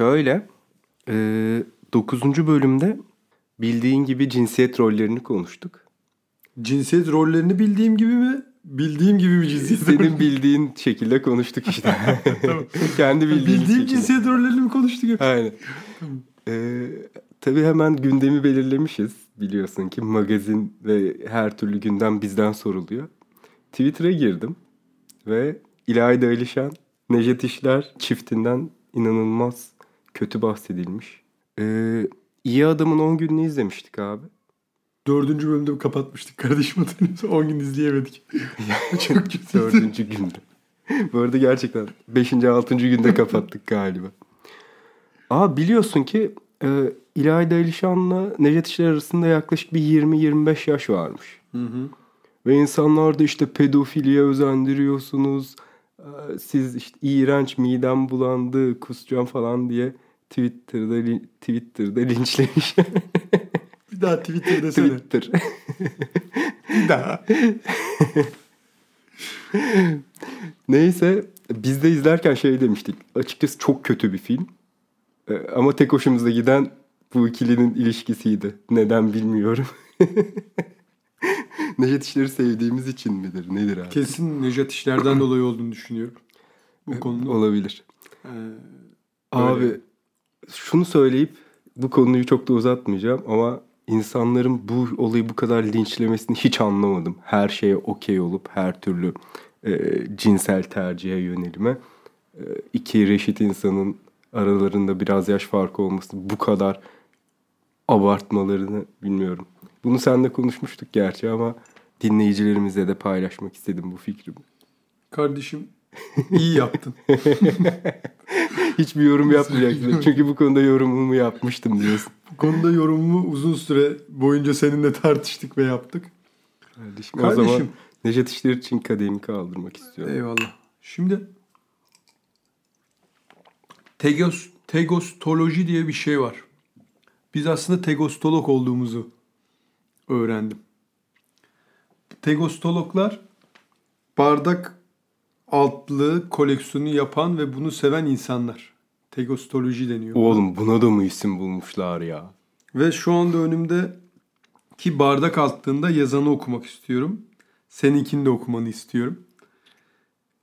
Şöyle, 9. bölümde bildiğin gibi cinsiyet rollerini konuştuk. Cinsiyet rollerini bildiğim gibi mi? Bildiğim gibi mi cinsiyet Senin bildiğin şekilde konuştuk işte. Tamam. Kendi bildiğin Bildiğim şekilde. cinsiyet rollerini mi konuştuk? Aynen. Ee, tabii hemen gündemi belirlemişiz. Biliyorsun ki magazin ve her türlü gündem bizden soruluyor. Twitter'a girdim ve İlayda Alişan, Necdet İşler çiftinden inanılmaz kötü bahsedilmiş. Ee, iyi adamın 10 gününü izlemiştik abi. Dördüncü bölümde kapatmıştık kardeşim hatırlıyorsun. 10 gün izleyemedik. Çok kötü. Dördüncü günde. Bu arada gerçekten 5. 6. günde kapattık galiba. Aa biliyorsun ki e, İlayda Alişan'la Necdet İşler arasında yaklaşık bir 20-25 yaş varmış. Hı hı. Ve insanlar da işte pedofiliye özendiriyorsunuz. e, Siz işte iğrenç midem bulandı kusacağım falan diye Twitter'da li- Twitter'da linçlemiş. Bir daha Twitter'da desene. Twitter. Bir daha. Neyse biz de izlerken şey demiştik. Açıkçası çok kötü bir film. Ee, Ama tek hoşumuza giden bu ikilinin ilişkisiydi. Neden bilmiyorum. Necdet İşler'i sevdiğimiz için midir? Nedir abi? Kesin Nejat işlerden dolayı olduğunu düşünüyorum. Bu konuda. Olabilir. Ee, Abi. Şunu söyleyip bu konuyu çok da uzatmayacağım ama insanların bu olayı bu kadar linçlemesini hiç anlamadım. Her şeye okey olup her türlü e, cinsel tercihe yönelime e, iki reşit insanın aralarında biraz yaş farkı olması bu kadar abartmalarını bilmiyorum. Bunu seninle konuşmuştuk gerçi ama dinleyicilerimizle de paylaşmak istedim bu fikrimi. kardeşim iyi yaptın. Hiçbir yorum yapmayacaksın. Çünkü bu konuda yorumumu yapmıştım diyorsun. Bu konuda yorumumu uzun süre boyunca seninle tartıştık ve yaptık. Kardeşim, o Kardeşim. zaman Necdet İşler için kadehimi kaldırmak istiyorum. Eyvallah. Şimdi tegos, tegostoloji diye bir şey var. Biz aslında tegostolog olduğumuzu öğrendim. Tegostologlar bardak altlığı koleksiyonu yapan ve bunu seven insanlar. Tegostoloji deniyor. Oğlum buna da mı isim bulmuşlar ya? Ve şu anda önümde ki bardak altlığında yazanı okumak istiyorum. Seninkini de okumanı istiyorum.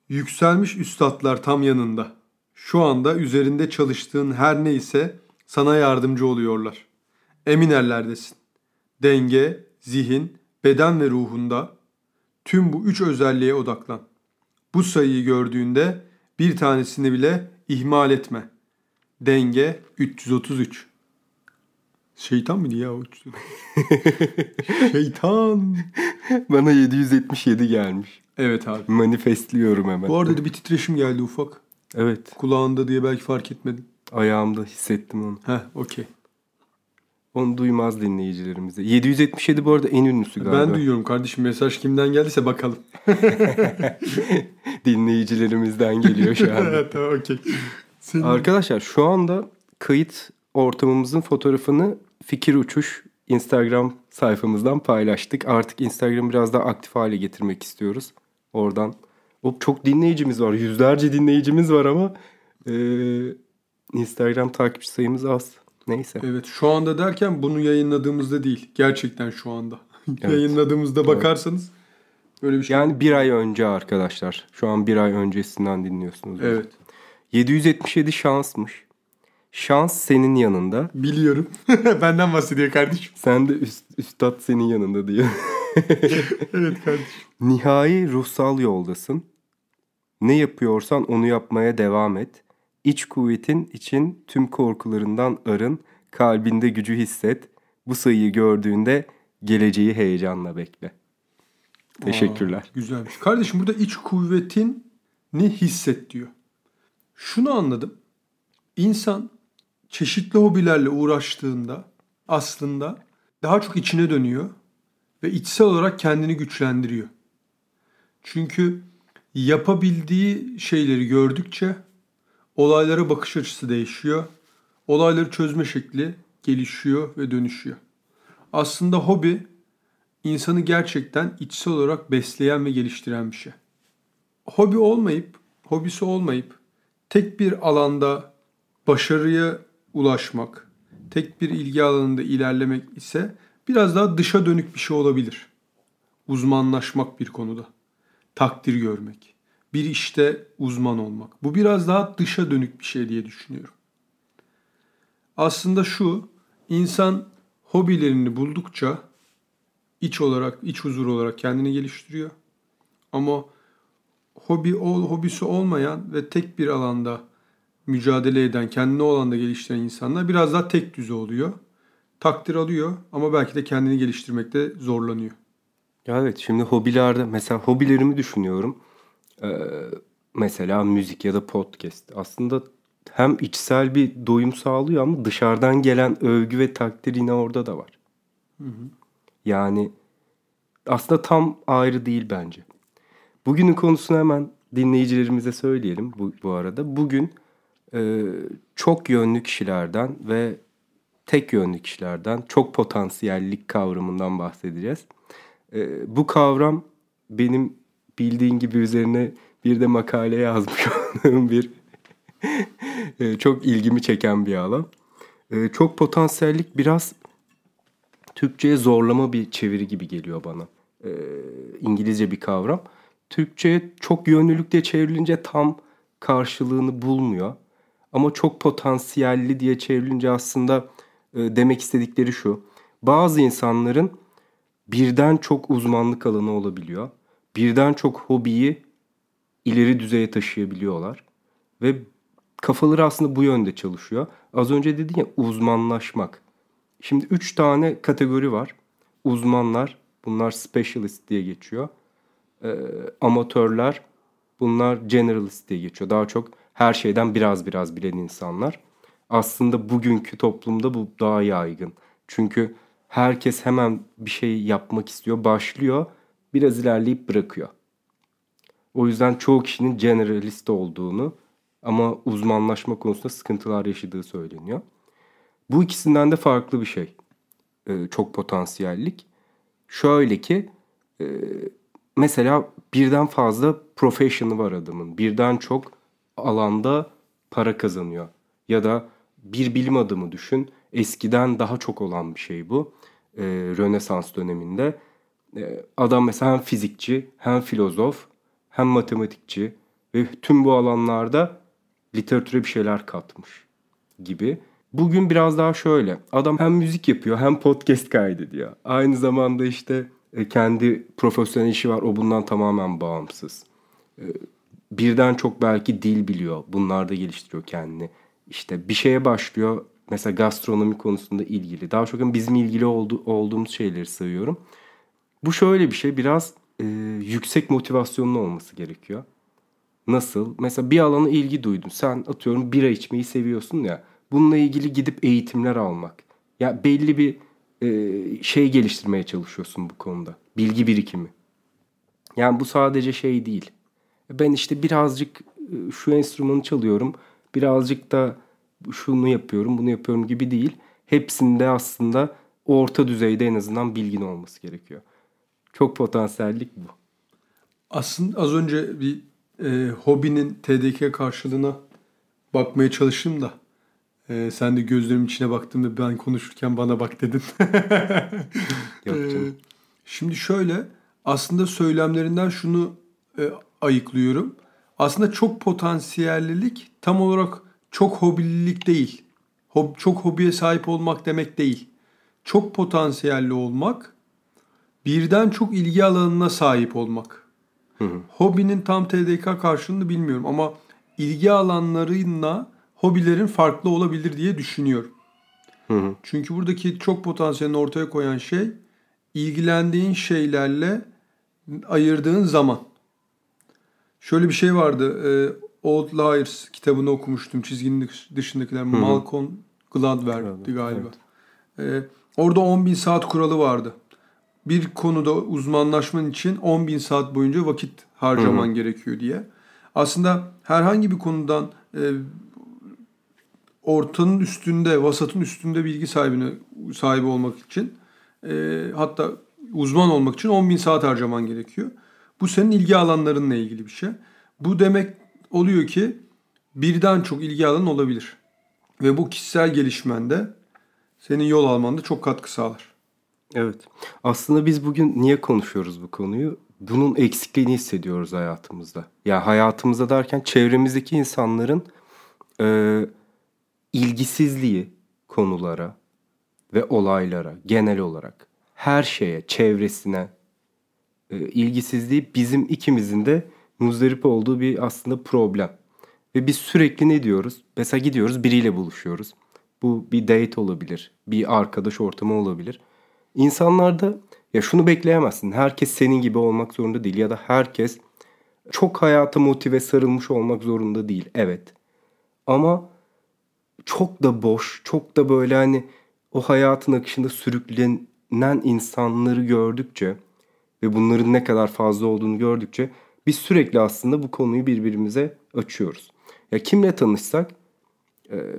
Yükselmiş üstadlar tam yanında. Şu anda üzerinde çalıştığın her neyse sana yardımcı oluyorlar. Emin ellerdesin. Denge, zihin, beden ve ruhunda tüm bu üç özelliğe odaklan. Bu sayıyı gördüğünde bir tanesini bile ihmal etme. Denge 333. Şeytan mıydı ya o 333? Şeytan. Bana 777 gelmiş. Evet abi. Manifestliyorum hemen. Bu arada da bir titreşim geldi ufak. Evet. Kulağında diye belki fark etmedin. Ayağımda hissettim onu. Heh okey. Onu duymaz dinleyicilerimize. 777 bu arada en ünlüsü galiba. Ben duyuyorum kardeşim mesaj kimden geldiyse bakalım. Dinleyicilerimizden geliyor şu anda. evet tamam okey. Senin... Arkadaşlar şu anda kayıt ortamımızın fotoğrafını Fikir Uçuş Instagram sayfamızdan paylaştık. Artık Instagram'ı biraz daha aktif hale getirmek istiyoruz. Oradan. O çok dinleyicimiz var. Yüzlerce dinleyicimiz var ama e, Instagram takipçi sayımız az. Neyse. Evet şu anda derken bunu yayınladığımızda değil. Gerçekten şu anda. Evet. Yayınladığımızda bakarsanız öyle bir şey. Yani bir ay önce arkadaşlar. Şu an bir ay öncesinden dinliyorsunuz. bizi. Evet. 777 şansmış. Şans senin yanında. Biliyorum. Benden bahsediyor kardeşim. Sen de üst, üstad senin yanında diyor. Evet kardeşim. Nihai ruhsal yoldasın. Ne yapıyorsan onu yapmaya devam et. İç kuvvetin için tüm korkularından arın. Kalbinde gücü hisset. Bu sayıyı gördüğünde geleceği heyecanla bekle. Teşekkürler. Aa, güzelmiş. Kardeşim burada iç kuvvetini hisset diyor. Şunu anladım. İnsan çeşitli hobilerle uğraştığında aslında daha çok içine dönüyor ve içsel olarak kendini güçlendiriyor. Çünkü yapabildiği şeyleri gördükçe olaylara bakış açısı değişiyor. Olayları çözme şekli gelişiyor ve dönüşüyor. Aslında hobi insanı gerçekten içsel olarak besleyen ve geliştiren bir şey. Hobi olmayıp, hobisi olmayıp tek bir alanda başarıya ulaşmak, tek bir ilgi alanında ilerlemek ise biraz daha dışa dönük bir şey olabilir. Uzmanlaşmak bir konuda, takdir görmek, bir işte uzman olmak. Bu biraz daha dışa dönük bir şey diye düşünüyorum. Aslında şu, insan hobilerini buldukça iç olarak, iç huzur olarak kendini geliştiriyor. Ama hobi ol, hobisi olmayan ve tek bir alanda mücadele eden, kendini o alanda geliştiren insanlar biraz daha tek düze oluyor. Takdir alıyor ama belki de kendini geliştirmekte zorlanıyor. Evet şimdi hobilerde mesela hobilerimi düşünüyorum. Ee, mesela müzik ya da podcast. Aslında hem içsel bir doyum sağlıyor ama dışarıdan gelen övgü ve takdir yine orada da var. Hı hı. Yani aslında tam ayrı değil bence. Bugünün konusunu hemen dinleyicilerimize söyleyelim bu, bu arada. Bugün e, çok yönlü kişilerden ve tek yönlü kişilerden çok potansiyellik kavramından bahsedeceğiz. E, bu kavram benim bildiğin gibi üzerine bir de makale yazmış olduğum bir e, çok ilgimi çeken bir alan. E, çok potansiyellik biraz Türkçe'ye zorlama bir çeviri gibi geliyor bana. E, İngilizce bir kavram. Türkçe'ye çok yönlülük diye çevrilince tam karşılığını bulmuyor. Ama çok potansiyelli diye çevrilince aslında demek istedikleri şu. Bazı insanların birden çok uzmanlık alanı olabiliyor. Birden çok hobiyi ileri düzeye taşıyabiliyorlar. Ve kafaları aslında bu yönde çalışıyor. Az önce dedin ya uzmanlaşmak. Şimdi üç tane kategori var. Uzmanlar, bunlar specialist diye geçiyor. Ee, amatörler, bunlar generalist diye geçiyor. Daha çok her şeyden biraz biraz bilen insanlar. Aslında bugünkü toplumda bu daha yaygın. Çünkü herkes hemen bir şey yapmak istiyor, başlıyor, biraz ilerleyip bırakıyor. O yüzden çoğu kişinin generalist olduğunu ama uzmanlaşma konusunda sıkıntılar yaşadığı söyleniyor. Bu ikisinden de farklı bir şey. Ee, çok potansiyellik. Şöyle ki e, mesela birden fazla profession'ı var adamın. Birden çok alanda para kazanıyor. Ya da bir bilim adamı düşün. Eskiden daha çok olan bir şey bu. Ee, Rönesans döneminde. Ee, adam mesela hem fizikçi, hem filozof, hem matematikçi ve tüm bu alanlarda literatüre bir şeyler katmış gibi. Bugün biraz daha şöyle. Adam hem müzik yapıyor hem podcast kaydediyor. Aynı zamanda işte e, kendi profesyonel işi var. O bundan tamamen bağımsız. E, birden çok belki dil biliyor. Bunlar da geliştiriyor kendini. İşte bir şeye başlıyor. Mesela gastronomi konusunda ilgili. Daha çok bizim ilgili oldu, olduğumuz şeyleri sayıyorum. Bu şöyle bir şey. Biraz e, yüksek motivasyonlu olması gerekiyor. Nasıl? Mesela bir alana ilgi duydun. Sen atıyorum bira içmeyi seviyorsun ya. Bununla ilgili gidip eğitimler almak. Ya belli bir e, şey geliştirmeye çalışıyorsun bu konuda. Bilgi birikimi. Yani bu sadece şey değil. Ben işte birazcık e, şu enstrümanı çalıyorum. Birazcık da şunu yapıyorum, bunu yapıyorum gibi değil. Hepsinde aslında orta düzeyde en azından bilgin olması gerekiyor. Çok potansiyellik bu. Aslında az önce bir e, hobinin TDK karşılığına bakmaya çalıştım da e, sen de gözlerimin içine baktığımda ben konuşurken bana bak dedin. e, şimdi şöyle aslında söylemlerinden şunu e, ayıklıyorum. Aslında çok potansiyellilik tam olarak çok hobililik değil. Hob, çok hobiye sahip olmak demek değil. Çok potansiyelli olmak birden çok ilgi alanına sahip olmak. Hı hı. Hobinin tam TDK karşılığını bilmiyorum ama ilgi alanlarıyla hobilerin farklı olabilir diye düşünüyorum. Hı hı. Çünkü buradaki çok potansiyelini ortaya koyan şey ilgilendiğin şeylerle ayırdığın zaman. Şöyle bir şey vardı. E, Old Liars kitabını okumuştum. Çizginin dışındakiler. Hı-hı. Malcolm Gladwell'di galiba. Evet. E, orada 10 bin saat kuralı vardı. Bir konuda uzmanlaşman için 10 bin saat boyunca vakit harcaman Hı-hı. gerekiyor diye. Aslında herhangi bir konudan e, ortanın üstünde, vasatın üstünde bilgi sahibine sahibi olmak için e, hatta uzman olmak için 10 bin saat harcaman gerekiyor. Bu senin ilgi alanlarınla ilgili bir şey. Bu demek oluyor ki birden çok ilgi alanın olabilir. Ve bu kişisel gelişmende senin yol almanda çok katkı sağlar. Evet. Aslında biz bugün niye konuşuyoruz bu konuyu? Bunun eksikliğini hissediyoruz hayatımızda. Ya yani hayatımızda derken çevremizdeki insanların e, ilgisizliği konulara ve olaylara genel olarak her şeye, çevresine e, ilgisizliği bizim ikimizin de muzdarip olduğu bir aslında problem. Ve biz sürekli ne diyoruz? Mesela gidiyoruz biriyle buluşuyoruz. Bu bir date olabilir, bir arkadaş ortamı olabilir. İnsanlarda ya şunu bekleyemezsin. Herkes senin gibi olmak zorunda değil ya da herkes çok hayata motive sarılmış olmak zorunda değil. Evet. Ama çok da boş, çok da böyle hani o hayatın akışında sürüklenen insanları gördükçe ve bunların ne kadar fazla olduğunu gördükçe biz sürekli aslında bu konuyu birbirimize açıyoruz. Ya kimle tanışsak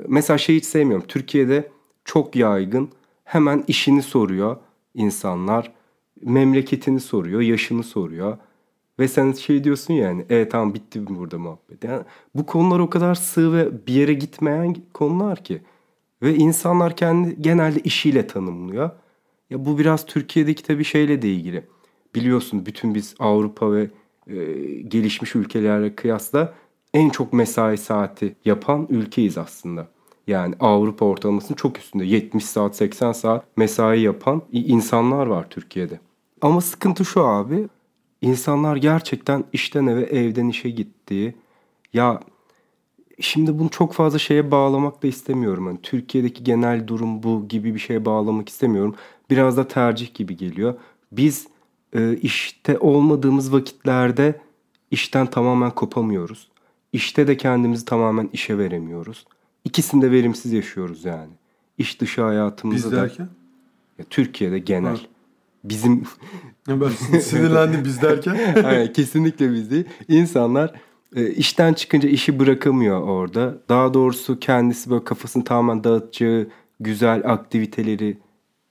mesela şey hiç sevmiyorum. Türkiye'de çok yaygın hemen işini soruyor insanlar. Memleketini soruyor, yaşını soruyor. Ve sen şey diyorsun yani, e tamam bitti burada muhabbet. Yani bu konular o kadar sığ ve bir yere gitmeyen konular ki. Ve insanlar kendi genelde işiyle tanımlıyor. Ya bu biraz Türkiye'deki tabii şeyle de ilgili. Biliyorsun bütün biz Avrupa ve e, gelişmiş ülkelerle kıyasla en çok mesai saati yapan ülkeyiz aslında. Yani Avrupa ortalamasının çok üstünde 70 saat 80 saat mesai yapan insanlar var Türkiye'de. Ama sıkıntı şu abi insanlar gerçekten işten eve evden işe gittiği ya şimdi bunu çok fazla şeye bağlamak da istemiyorum. Yani Türkiye'deki genel durum bu gibi bir şeye bağlamak istemiyorum. Biraz da tercih gibi geliyor. Biz e, işte olmadığımız vakitlerde işten tamamen kopamıyoruz. İşte de kendimizi tamamen işe veremiyoruz. İkisinde verimsiz yaşıyoruz yani. İş dışı hayatımızda Biz derken? da ya Türkiye'de genel. Ha. Bizim Ben sinirlendim biz derken. Aynen, kesinlikle biz değil. İnsanlar e, işten çıkınca işi bırakamıyor orada. Daha doğrusu kendisi böyle kafasını tamamen dağıtacağı güzel aktiviteleri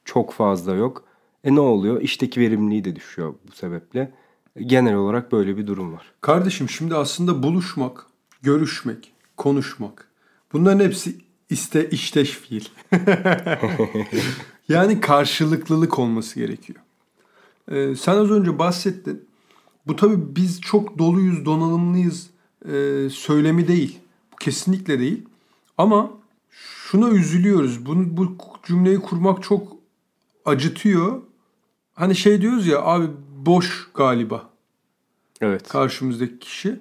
çok fazla yok. E ne oluyor? İşteki verimliliği de düşüyor bu sebeple. Genel olarak böyle bir durum var. Kardeşim şimdi aslında buluşmak, görüşmek, konuşmak bunların hepsi iste işteş fiil. yani karşılıklılık olması gerekiyor. Ee, sen az önce bahsettin. Bu tabii biz çok doluyuz, donanımlıyız e, söylemi değil. Bu kesinlikle değil. Ama şuna üzülüyoruz. Bunu bu cümleyi kurmak çok acıtıyor. Hani şey diyoruz ya abi boş galiba Evet. karşımızdaki kişi.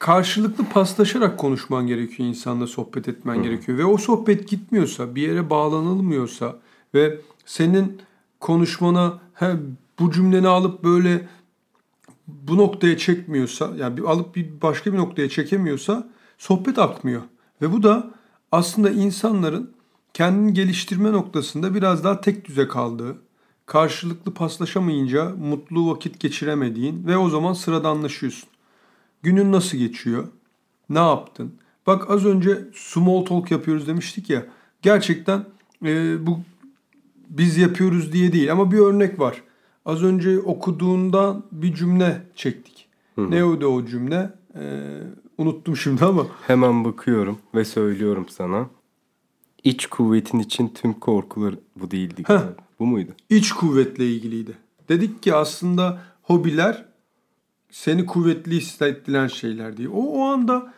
Karşılıklı paslaşarak konuşman gerekiyor insanla sohbet etmen gerekiyor ve o sohbet gitmiyorsa bir yere bağlanılmıyorsa ve senin konuşmana he, bu cümleni alıp böyle bu noktaya çekmiyorsa yani bir alıp bir başka bir noktaya çekemiyorsa sohbet akmıyor. Ve bu da aslında insanların kendini geliştirme noktasında biraz daha tek düze kaldığı, karşılıklı paslaşamayınca mutlu vakit geçiremediğin ve o zaman sıradanlaşıyorsun. Günün nasıl geçiyor? Ne yaptın? Bak az önce small talk yapıyoruz demiştik ya. Gerçekten e, bu biz yapıyoruz diye değil ama bir örnek var. Az önce okuduğundan bir cümle çektik. Ne o da o cümle? E, unuttum şimdi ama. Hemen bakıyorum ve söylüyorum sana. İç kuvvetin için tüm korkular bu değildi. Heh. Bu muydu? İç kuvvetle ilgiliydi. Dedik ki aslında hobiler seni kuvvetli hissettiren şeyler diye. O, o anda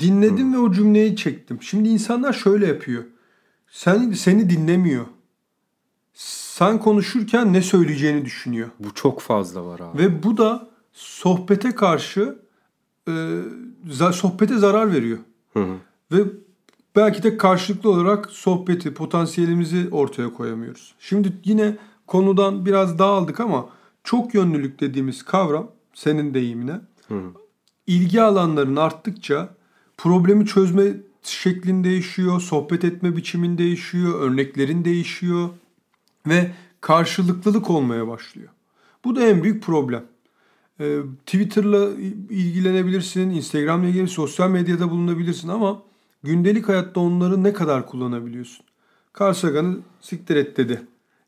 dinledim ve o cümleyi çektim. Şimdi insanlar şöyle yapıyor. Sen, seni dinlemiyor. Sen konuşurken ne söyleyeceğini düşünüyor. Bu çok fazla var abi. Ve bu da sohbete karşı e, sohbete zarar veriyor. Hı hı. Ve belki de karşılıklı olarak sohbeti, potansiyelimizi ortaya koyamıyoruz. Şimdi yine konudan biraz dağıldık ama çok yönlülük dediğimiz kavram senin deyimine ilgi alanların arttıkça problemi çözme şeklin değişiyor, sohbet etme biçimin değişiyor, örneklerin değişiyor ve karşılıklılık olmaya başlıyor. Bu da en büyük problem. Ee, Twitter'la ilgilenebilirsin, Instagram'la ilgili sosyal medyada bulunabilirsin ama gündelik hayatta onları ne kadar kullanabiliyorsun? Carl Sagan'ı siktir et dedi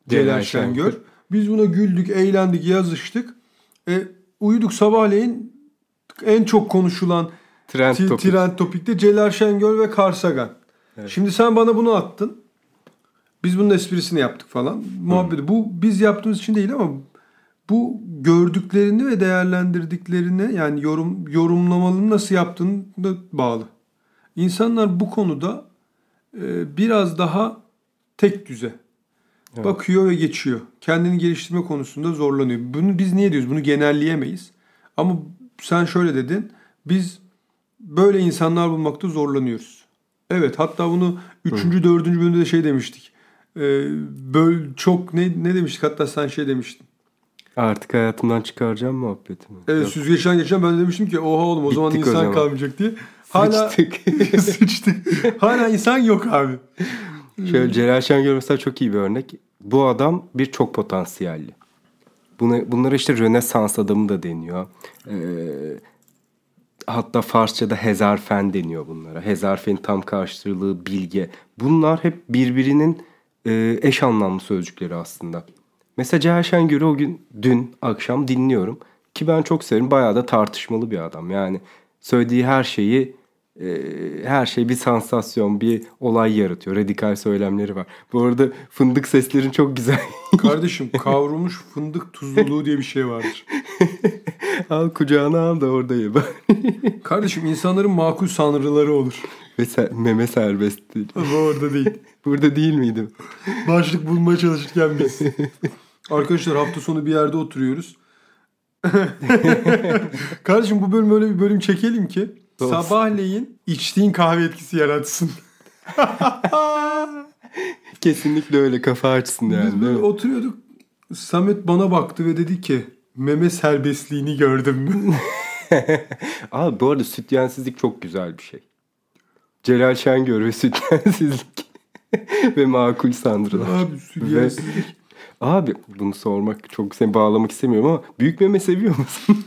Celal. Şengör. Biz buna güldük, eğlendik, yazıştık. E, uyuduk sabahleyin en çok konuşulan Trend T- topik. trend topikte Celal Şengör ve Carl Sagan. Şimdi sen bana bunu attın. Biz bunun esprisini yaptık falan. Muhabbeti. Bu biz yaptığımız için değil ama bu gördüklerini ve değerlendirdiklerini yani yorum yorumlamanın nasıl yaptığını bağlı. İnsanlar bu konuda e, biraz daha tek düze. Evet. Bakıyor ve geçiyor. Kendini geliştirme konusunda zorlanıyor. Bunu biz niye diyoruz? Bunu genelleyemeyiz. Ama sen şöyle dedin. Biz böyle insanlar bulmakta zorlanıyoruz. Evet hatta bunu 3. 4. bölümde de şey demiştik. Ee, böl çok ne ne demiştik hatta sen şey demiştin. Artık hayatımdan çıkaracağım muhabbetimi. Evet Yok, süzgeçten geçen ben de demiştim ki oha oğlum o zaman Bittik o insan zaman. kalmayacak diye. Hala sıçtık. sıçtık. Hala insan yok abi. Şöyle Celal Şengör mesela çok iyi bir örnek. Bu adam bir çok potansiyelli. Buna, bunlara işte Rönesans adamı da deniyor. Ee, hatta Farsça'da hezarfen deniyor bunlara. Hezarfenin tam karşılığı bilge. Bunlar hep birbirinin e, eş anlamlı sözcükleri aslında. Mesela Celal Şengör'ü o gün dün akşam dinliyorum. Ki ben çok severim. Bayağı da tartışmalı bir adam. Yani söylediği her şeyi her şey bir sansasyon, bir olay yaratıyor. Radikal söylemleri var. Bu arada fındık seslerin çok güzel. Kardeşim kavrulmuş fındık tuzluluğu diye bir şey vardır. al kucağına al da orada ye. Kardeşim insanların makul sanrıları olur. Ve ser- meme serbest. Ama orada değil. Burada değil miydim? Başlık bulmaya çalışırken biz. Arkadaşlar hafta sonu bir yerde oturuyoruz. Kardeşim bu bölüm öyle bir bölüm çekelim ki Olsun. sabahleyin içtiğin kahve etkisi yaratsın. Kesinlikle öyle kafa açsın yani. Biz böyle oturuyorduk. Samet bana baktı ve dedi ki meme serbestliğini gördün mü? Abi bu arada sütyensizlik çok güzel bir şey. Celal Şengör ve sütyensizlik ve makul sanrılar. Abi sütyensizlik. Abi bunu sormak çok seni bağlamak istemiyorum ama büyük meme seviyor musun?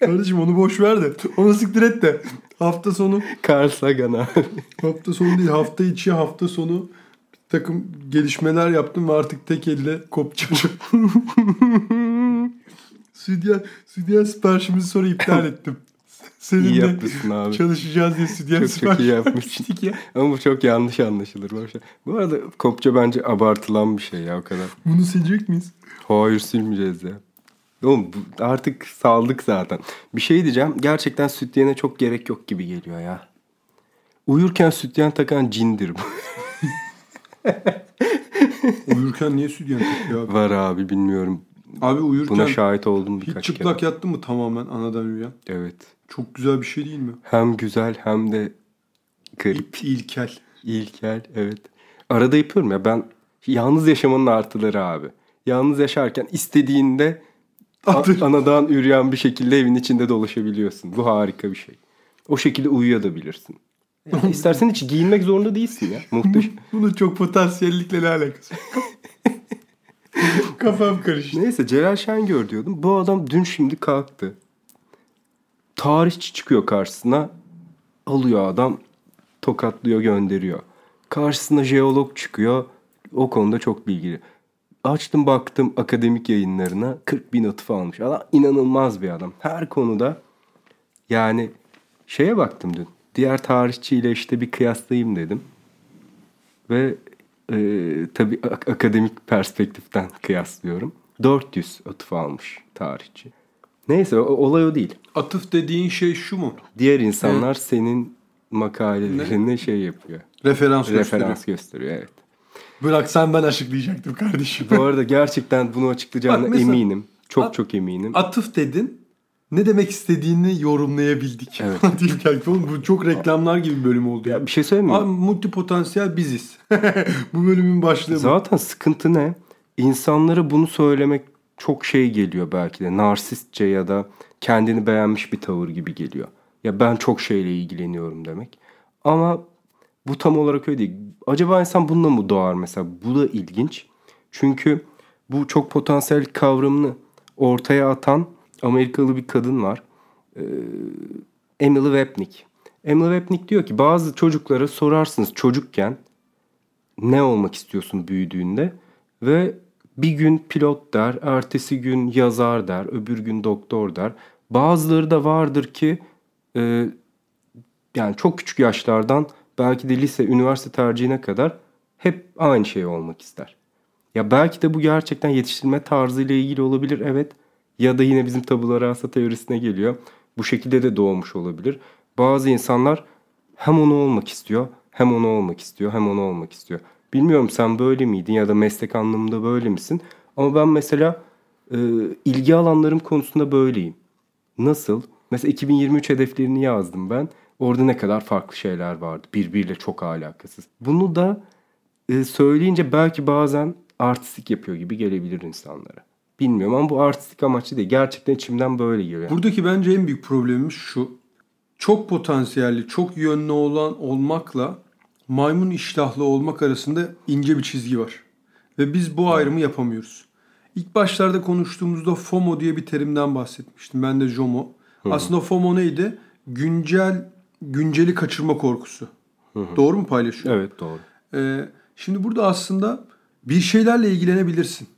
Kardeşim onu boş ver de. Onu siktir et de. Hafta sonu Carl Sagan abi. hafta sonu değil hafta içi hafta sonu bir takım gelişmeler yaptım ve artık tek elle kopacağım. Südyen, südyen siparişimizi sonra iptal ettim. İyi Seninle yapmışsın abi. çalışacağız diye südyen Çok çok iyi yapmışsın. ya. Ama bu çok yanlış anlaşılır. Bu arada kopça bence abartılan bir şey ya o kadar. Bunu silecek miyiz? Hayır silmeyeceğiz ya. Oğlum artık saldık zaten. Bir şey diyeceğim. Gerçekten sütyene çok gerek yok gibi geliyor ya. Uyurken sütyen takan cindir bu. Uyurken niye sütyen takıyor abi? Var abi bilmiyorum. Abi uyurken Buna şahit oldum hiç birkaç çıplak kere. yattın mı tamamen anadan uyuyan? Evet. Çok güzel bir şey değil mi? Hem güzel hem de garip. İp, ilkel. İlkel evet. Arada yapıyorum ya ben yalnız yaşamanın artıları abi. Yalnız yaşarken istediğinde. Anadan üreyen bir şekilde evin içinde dolaşabiliyorsun. Bu harika bir şey. O şekilde uyuyabilirsin. Yani istersen hiç giyinmek zorunda değilsin ya. Muhteşem. Bunun çok potansiyellikle ne alakası? Kafam karıştı. Neyse Celal Şengör diyordum. Bu adam dün şimdi kalktı. Tarihçi çıkıyor karşısına. Alıyor adam. Tokatlıyor gönderiyor. Karşısına jeolog çıkıyor. O konuda çok bilgili. Açtım baktım akademik yayınlarına 40 bin atıf almış. Adam inanılmaz bir adam. Her konuda yani şeye baktım dün. Diğer tarihçiyle işte bir kıyaslayayım dedim. Ve e, tabii ak- akademik perspektiften kıyaslıyorum. 400 atıf almış tarihçi. Neyse o- olay o değil. Atıf dediğin şey şu mu? Diğer insanlar senin makalelerine şey yapıyor. Referans gösteriyor. Referans gösteriyor evet. Bırak sen ben açıklayacaktım kardeşim. Bu arada gerçekten bunu açıklayacağına Bak mesela- eminim. Çok At- çok eminim. Atıf dedin. Ne demek istediğini yorumlayabildik. Evet. Deyip geldik. Oğlum bu çok reklamlar gibi bir bölüm oldu ya. Bir şey söyleyeyim mi? Abi multipotansiyel biziz. bu bölümün başlığı bu. Zaten sıkıntı ne? İnsanlara bunu söylemek çok şey geliyor belki de. Narsistçe ya da kendini beğenmiş bir tavır gibi geliyor. Ya ben çok şeyle ilgileniyorum demek. Ama bu tam olarak öyle değil. Acaba insan bununla mı doğar mesela? Bu da ilginç. Çünkü bu çok potansiyel kavramını ortaya atan Amerikalı bir kadın var. Ee, Emily Wapnick. Emily Wapnick diyor ki bazı çocuklara sorarsınız çocukken ne olmak istiyorsun büyüdüğünde ve bir gün pilot der, ertesi gün yazar der, öbür gün doktor der. Bazıları da vardır ki e, yani çok küçük yaşlardan belki de lise, üniversite tercihine kadar hep aynı şey olmak ister. Ya belki de bu gerçekten yetiştirme tarzıyla ilgili olabilir evet. Ya da yine bizim tabula rasa teorisine geliyor. Bu şekilde de doğmuş olabilir. Bazı insanlar hem onu olmak istiyor, hem onu olmak istiyor, hem onu olmak istiyor. Bilmiyorum sen böyle miydin ya da meslek anlamında böyle misin? Ama ben mesela e, ilgi alanlarım konusunda böyleyim. Nasıl? Mesela 2023 hedeflerini yazdım ben. Orada ne kadar farklı şeyler vardı. Birbiriyle çok alakasız. Bunu da e, söyleyince belki bazen artistik yapıyor gibi gelebilir insanlara. Bilmiyorum ama bu artistik amaçlı değil. Gerçekten içimden böyle geliyor. Buradaki bence en büyük problemimiz şu. Çok potansiyelli, çok yönlü olan olmakla maymun iştahlı olmak arasında ince bir çizgi var. Ve biz bu ayrımı yapamıyoruz. İlk başlarda konuştuğumuzda FOMO diye bir terimden bahsetmiştim. Ben de JOMO. Aslında FOMO neydi? Güncel günceli kaçırma korkusu. Doğru mu paylaşıyorum? Evet doğru. Ee, şimdi burada aslında bir şeylerle ilgilenebilirsin.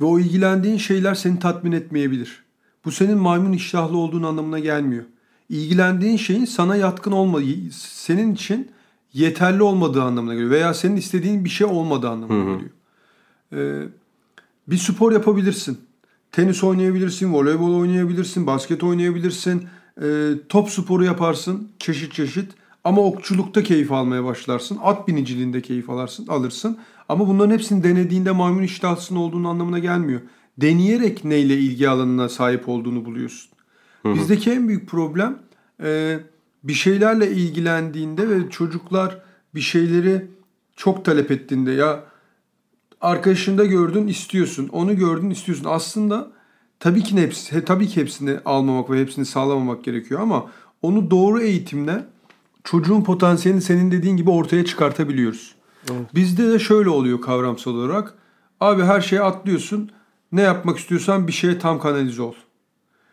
Ve o ilgilendiğin şeyler seni tatmin etmeyebilir. Bu senin maymun iştahlı olduğun anlamına gelmiyor. İlgilendiğin şeyin sana yatkın olmadığı, senin için yeterli olmadığı anlamına geliyor. Veya senin istediğin bir şey olmadığı anlamına geliyor. Ee, bir spor yapabilirsin. Tenis oynayabilirsin, voleybol oynayabilirsin, basket oynayabilirsin. E, top sporu yaparsın çeşit çeşit. Ama okçulukta keyif almaya başlarsın. At biniciliğinde keyif alırsın, alırsın. Ama bunların hepsini denediğinde maymun iştahlısının olduğunu anlamına gelmiyor. Deneyerek neyle ilgi alanına sahip olduğunu buluyorsun. Bizdeki en büyük problem e, bir şeylerle ilgilendiğinde ve çocuklar bir şeyleri çok talep ettiğinde ya arkadaşında gördün istiyorsun, onu gördün istiyorsun. Aslında tabii ki hepsi, he- tabii ki hepsini almamak ve hepsini sağlamamak gerekiyor ama onu doğru eğitimle çocuğun potansiyelini senin dediğin gibi ortaya çıkartabiliyoruz. Bizde de şöyle oluyor kavramsal olarak. Abi her şeye atlıyorsun. Ne yapmak istiyorsan bir şeye tam kanalize ol.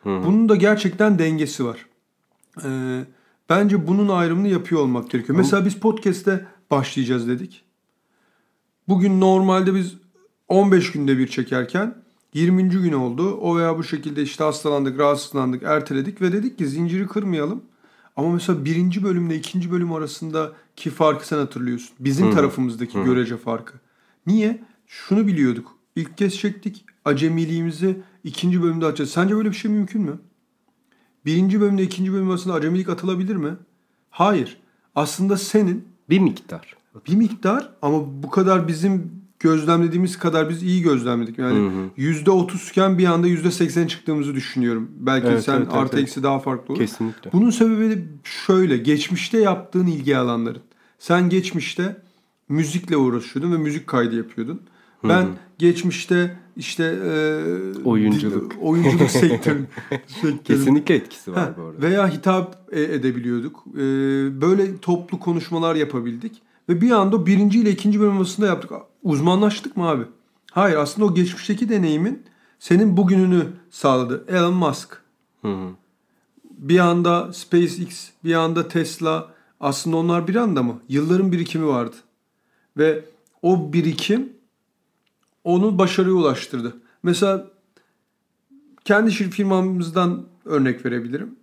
Bunun da gerçekten dengesi var. Ee, bence bunun ayrımını yapıyor olmak gerekiyor. Mesela biz podcast'te başlayacağız dedik. Bugün normalde biz 15 günde bir çekerken 20. gün oldu. O veya bu şekilde işte hastalandık, rahatsızlandık, erteledik ve dedik ki zinciri kırmayalım. Ama mesela birinci bölümle ikinci bölüm arasındaki farkı sen hatırlıyorsun. Bizim tarafımızdaki görece farkı. Niye? Şunu biliyorduk. İlk kez çektik. Acemiliğimizi ikinci bölümde açacağız. Sence böyle bir şey mümkün mü? Birinci bölümle ikinci bölüm arasında acemilik atılabilir mi? Hayır. Aslında senin Bir miktar. bir miktar ama bu kadar bizim gözlemlediğimiz kadar biz iyi gözlemledik. Yani yüzde otuzken bir anda yüzde seksen çıktığımızı düşünüyorum. Belki Evet, sen evet, artı evet. eksi daha farklı olur. Kesinlikle. Bunun sebebi de şöyle. Geçmişte yaptığın ilgi alanların. Sen geçmişte müzikle uğraşıyordun ve müzik kaydı yapıyordun. Ben geçmişte işte e, Oyunculuk. oyunculuk sektörü, Kesinlikle etkisi var Ha, bu arada. Veya hitap e- edebiliyorduk. Ee, böyle toplu konuşmalar yapabildik. Ve bir anda birinci ile ikinci bölüm arasında yaptık. Uzmanlaştık mı abi? Hayır aslında o geçmişteki deneyimin senin bugününü sağladı. Elon Musk. Hı hı. Bir anda SpaceX, bir anda Tesla. Aslında onlar bir anda mı? Yılların birikimi vardı. Ve o birikim onu başarıya ulaştırdı. Mesela kendi firmamızdan örnek verebilirim.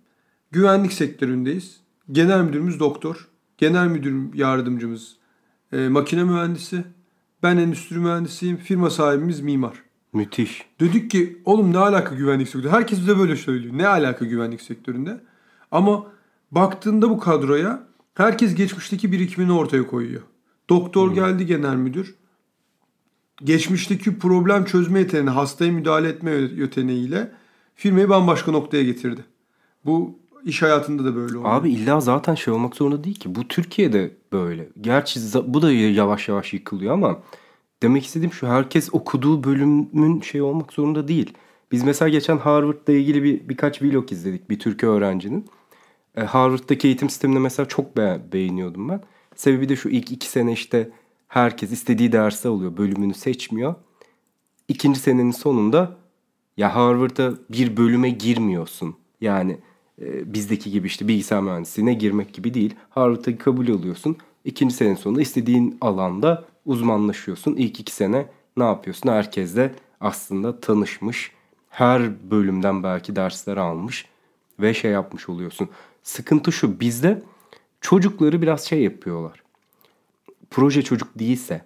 Güvenlik sektöründeyiz. Genel müdürümüz doktor. Genel müdür yardımcımız e, makine mühendisi. Ben endüstri mühendisiyim. Firma sahibimiz mimar. Müthiş. Dedik ki oğlum ne alaka güvenlik sektörü? Herkes bize böyle söylüyor. Ne alaka güvenlik sektöründe? Ama baktığında bu kadroya herkes geçmişteki birikimini ortaya koyuyor. Doktor geldi genel müdür. Geçmişteki problem çözme yeteneğini, hastaya müdahale etme yeteneğiyle firmayı bambaşka noktaya getirdi. Bu iş hayatında da böyle oldu. Abi illa zaten şey olmak zorunda değil ki. Bu Türkiye'de böyle. Gerçi bu da yavaş yavaş yıkılıyor ama demek istediğim şu herkes okuduğu bölümün şey olmak zorunda değil. Biz mesela geçen Harvard'la ilgili bir birkaç vlog izledik bir Türk öğrencinin. E, Harvard'daki eğitim sistemini mesela çok be- beğeniyordum ben. Sebebi de şu ilk iki sene işte herkes istediği dersi alıyor. Bölümünü seçmiyor. İkinci senenin sonunda ya Harvard'a bir bölüme girmiyorsun. Yani bizdeki gibi işte bilgisayar mühendisliğine girmek gibi değil. Harvard'a kabul alıyorsun. İkinci senenin sonunda istediğin alanda uzmanlaşıyorsun. İlk iki sene ne yapıyorsun? Herkesle aslında tanışmış. Her bölümden belki dersler almış ve şey yapmış oluyorsun. Sıkıntı şu bizde çocukları biraz şey yapıyorlar. proje çocuk değilse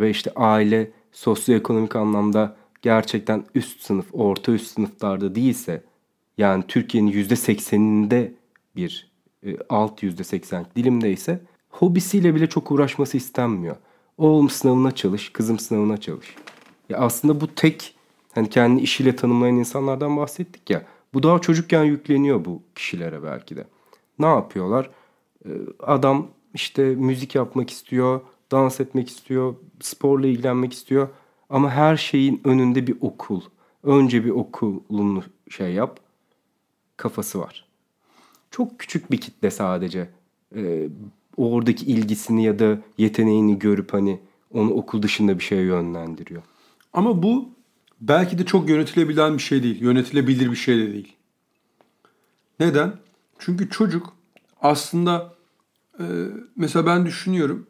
ve işte aile sosyoekonomik anlamda gerçekten üst sınıf, orta üst sınıflarda değilse yani Türkiye'nin yüzde sekseninde bir e, alt yüzde seksen dilimdeyse hobisiyle bile çok uğraşması istenmiyor. Oğlum sınavına çalış, kızım sınavına çalış. Ya aslında bu tek hani kendi işiyle tanımlayan insanlardan bahsettik ya. Bu daha çocukken yükleniyor bu kişilere belki de. Ne yapıyorlar? Ee, adam işte müzik yapmak istiyor, dans etmek istiyor, sporla ilgilenmek istiyor. Ama her şeyin önünde bir okul. Önce bir okulunu şey yap. Kafası var. Çok küçük bir kitle sadece. Ee, oradaki ilgisini ya da yeteneğini görüp hani onu okul dışında bir şeye yönlendiriyor. Ama bu belki de çok yönetilebilen bir şey değil. Yönetilebilir bir şey de değil. Neden? Çünkü çocuk aslında e, mesela ben düşünüyorum.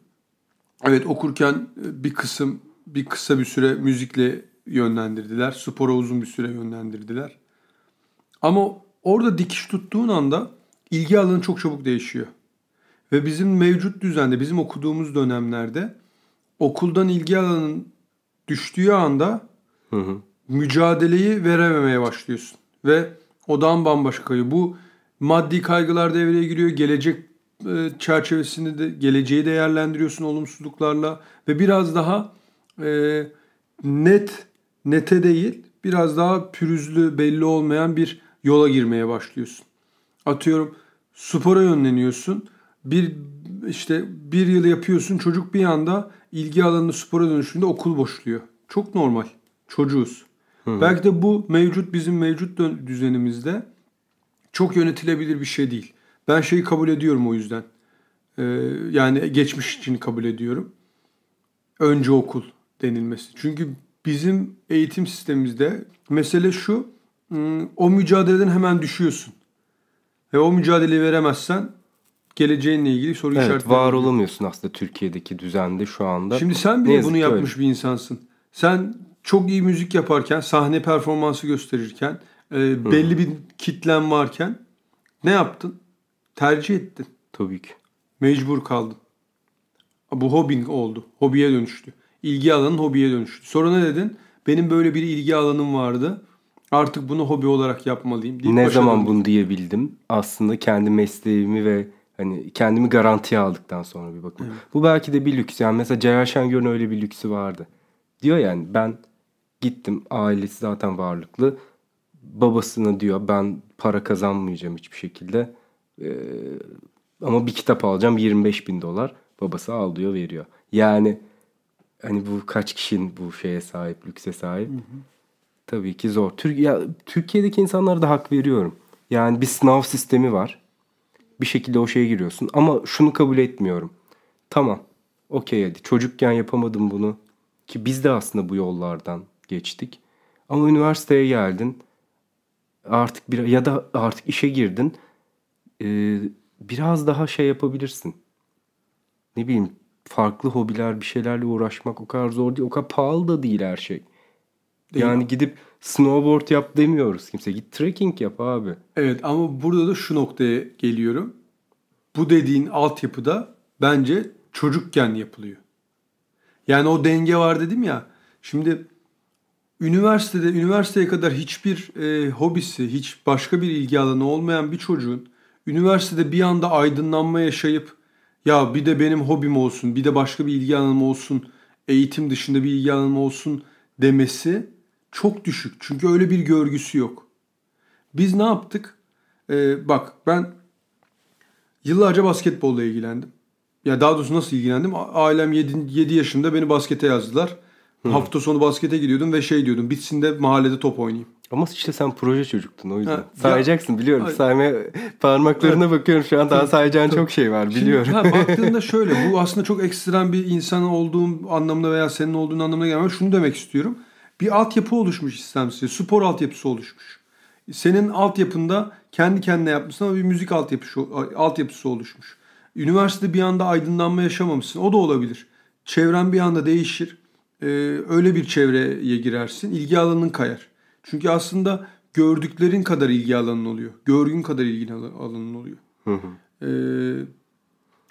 Evet okurken e, bir kısım bir kısa bir süre müzikle yönlendirdiler. Spora uzun bir süre yönlendirdiler. Ama orada dikiş tuttuğun anda ilgi alanı çok çabuk değişiyor. Ve bizim mevcut düzende, bizim okuduğumuz dönemlerde okuldan ilgi alanının düştüğü anda hı hı. mücadeleyi verememeye başlıyorsun. Ve odan bambaşka. Bu maddi kaygılar devreye giriyor. Gelecek e, çerçevesinde de geleceği değerlendiriyorsun olumsuzluklarla ve biraz daha e, net nete değil biraz daha pürüzlü belli olmayan bir yola girmeye başlıyorsun. Atıyorum spora yönleniyorsun. Bir işte bir yıl yapıyorsun çocuk bir anda ilgi alanını spora dönüşünde okul boşluyor. Çok normal. Çocuğuz. Hı. Belki de bu mevcut bizim mevcut düzenimizde çok yönetilebilir bir şey değil. Ben şeyi kabul ediyorum o yüzden. Ee, yani geçmiş için kabul ediyorum. Önce okul denilmesi. Çünkü bizim eğitim sistemimizde mesele şu. O mücadeleden hemen düşüyorsun. Ve o mücadeleyi veremezsen geleceğinle ilgili soru evet, işaretleri. var olamıyorsun aslında Türkiye'deki düzende şu anda. Şimdi sen bile bunu yapmış öyle. bir insansın. Sen çok iyi müzik yaparken, sahne performansı gösterirken, e, belli hmm. bir kitlen varken ne yaptın? Tercih ettin. Tabii ki. Mecbur kaldın. Bu hobin oldu. Hobiye dönüştü. İlgi alanın hobiye dönüştü. Sonra ne dedin? Benim böyle bir ilgi alanım vardı. Artık bunu hobi olarak yapmalıyım. ne zaman bunu diyebildim? Aslında kendi mesleğimi ve hani kendimi garantiye aldıktan sonra bir bakım. Evet. Bu belki de bir lüks. Yani mesela Celal Şengör'ün öyle bir lüksü vardı. Diyor yani ben gittim ailesi zaten varlıklı. Babasına diyor ben para kazanmayacağım hiçbir şekilde. Ee, ama bir kitap alacağım 25 bin dolar. Babası al diyor veriyor. Yani hani bu kaç kişinin bu şeye sahip, lükse sahip. Hı hı. Tabii ki zor. Tür ya, Türkiye'deki insanlara da hak veriyorum. Yani bir sınav sistemi var. Bir şekilde o şeye giriyorsun. Ama şunu kabul etmiyorum. Tamam. Okey hadi. Çocukken yapamadım bunu. Ki biz de aslında bu yollardan geçtik. Ama üniversiteye geldin. Artık bir ya da artık işe girdin. Ee, biraz daha şey yapabilirsin. Ne bileyim farklı hobiler bir şeylerle uğraşmak o kadar zor değil. O kadar pahalı da değil her şey. Değil yani mi? gidip snowboard yap demiyoruz kimse. Git trekking yap abi. Evet ama burada da şu noktaya geliyorum. Bu dediğin altyapıda bence çocukken yapılıyor. Yani o denge var dedim ya. Şimdi üniversitede üniversiteye kadar hiçbir e, hobisi, hiç başka bir ilgi alanı olmayan bir çocuğun üniversitede bir anda aydınlanma yaşayıp ya bir de benim hobim olsun, bir de başka bir ilgi alanım olsun, eğitim dışında bir ilgi alanım olsun demesi çok düşük. Çünkü öyle bir görgüsü yok. Biz ne yaptık? Ee, bak ben yıllarca basketbolla ilgilendim. Ya daha doğrusu nasıl ilgilendim? Ailem 7, 7 yaşında beni baskete yazdılar. Hı. Hafta sonu baskete gidiyordum ve şey diyordum. Bitsin de mahallede top oynayayım. Ama işte sen proje çocuktun o yüzden. Ha, Sayacaksın ya, biliyorum. Hayır. Saymaya parmaklarına evet. bakıyorum şu an daha sayacağın çok şey var biliyorum. Şimdi, ha, baktığında şöyle bu aslında çok ekstrem bir insan olduğum anlamına veya senin olduğun anlamına gelmiyor. Şunu demek istiyorum. Bir altyapı oluşmuş istemsiz. Spor altyapısı oluşmuş. Senin altyapında kendi kendine yapmışsın ama bir müzik altyapısı, altyapısı oluşmuş. Üniversitede bir anda aydınlanma yaşamamışsın. O da olabilir. Çevren bir anda değişir. Ee, öyle bir çevreye girersin. İlgi alanın kayar. Çünkü aslında gördüklerin kadar ilgi alanın oluyor. Görgün kadar ilgi alanın oluyor. Hı hı. Ee,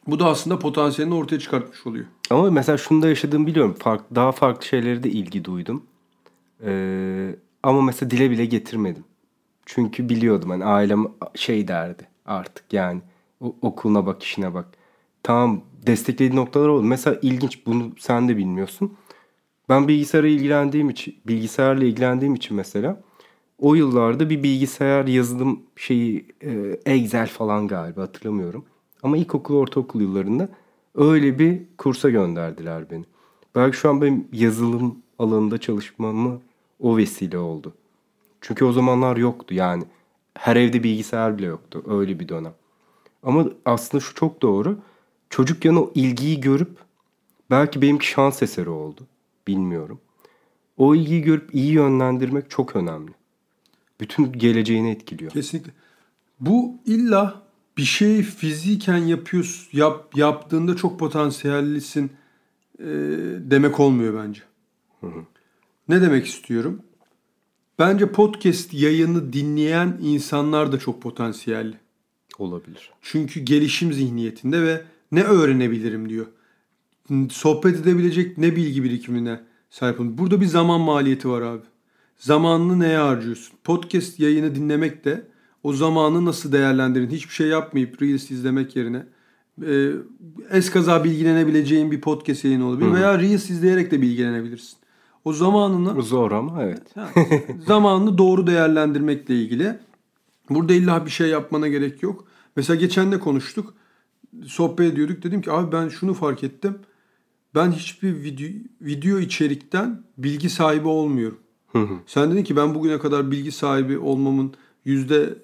Bu da aslında potansiyelini ortaya çıkartmış oluyor. Ama mesela şunu da yaşadığımı biliyorum. Fark, daha farklı şeylere de ilgi duydum. Ee, ama mesela dile bile getirmedim. Çünkü biliyordum hani ailem şey derdi artık yani o, okuluna bak işine bak. Tamam desteklediği noktalar oldu. Mesela ilginç bunu sen de bilmiyorsun. Ben bilgisayara ilgilendiğim için bilgisayarla ilgilendiğim için mesela o yıllarda bir bilgisayar yazılım şeyi e, Excel falan galiba hatırlamıyorum. Ama ilkokul ortaokul yıllarında öyle bir kursa gönderdiler beni. Belki şu an benim yazılım alanında çalışmamı o vesile oldu. Çünkü o zamanlar yoktu yani. Her evde bilgisayar bile yoktu. Öyle bir dönem. Ama aslında şu çok doğru. Çocukken o ilgiyi görüp belki benimki şans eseri oldu. Bilmiyorum. O ilgiyi görüp iyi yönlendirmek çok önemli. Bütün geleceğini etkiliyor. Kesinlikle. Bu illa bir şeyi fiziken yapıyorsun, yap, yaptığında çok potansiyellisin e, demek olmuyor bence. Ne demek istiyorum? Bence podcast yayını dinleyen insanlar da çok potansiyelli. Olabilir. Çünkü gelişim zihniyetinde ve ne öğrenebilirim diyor. Sohbet edebilecek ne bilgi birikimine sahip olun. Burada bir zaman maliyeti var abi. Zamanını neye harcıyorsun? Podcast yayını dinlemek de o zamanı nasıl değerlendirin? Hiçbir şey yapmayıp Reels izlemek yerine e, eskaza bilgilenebileceğin bir podcast yayını olabilir. Veya Reels izleyerek de bilgilenebilirsin. O zamanını Zor ama evet. Zamanını doğru değerlendirmekle ilgili. Burada illa bir şey yapmana gerek yok. Mesela geçen de konuştuk. Sohbet ediyorduk. Dedim ki abi ben şunu fark ettim. Ben hiçbir video, video içerikten bilgi sahibi olmuyorum. Sen dedin ki ben bugüne kadar bilgi sahibi olmamın yüzde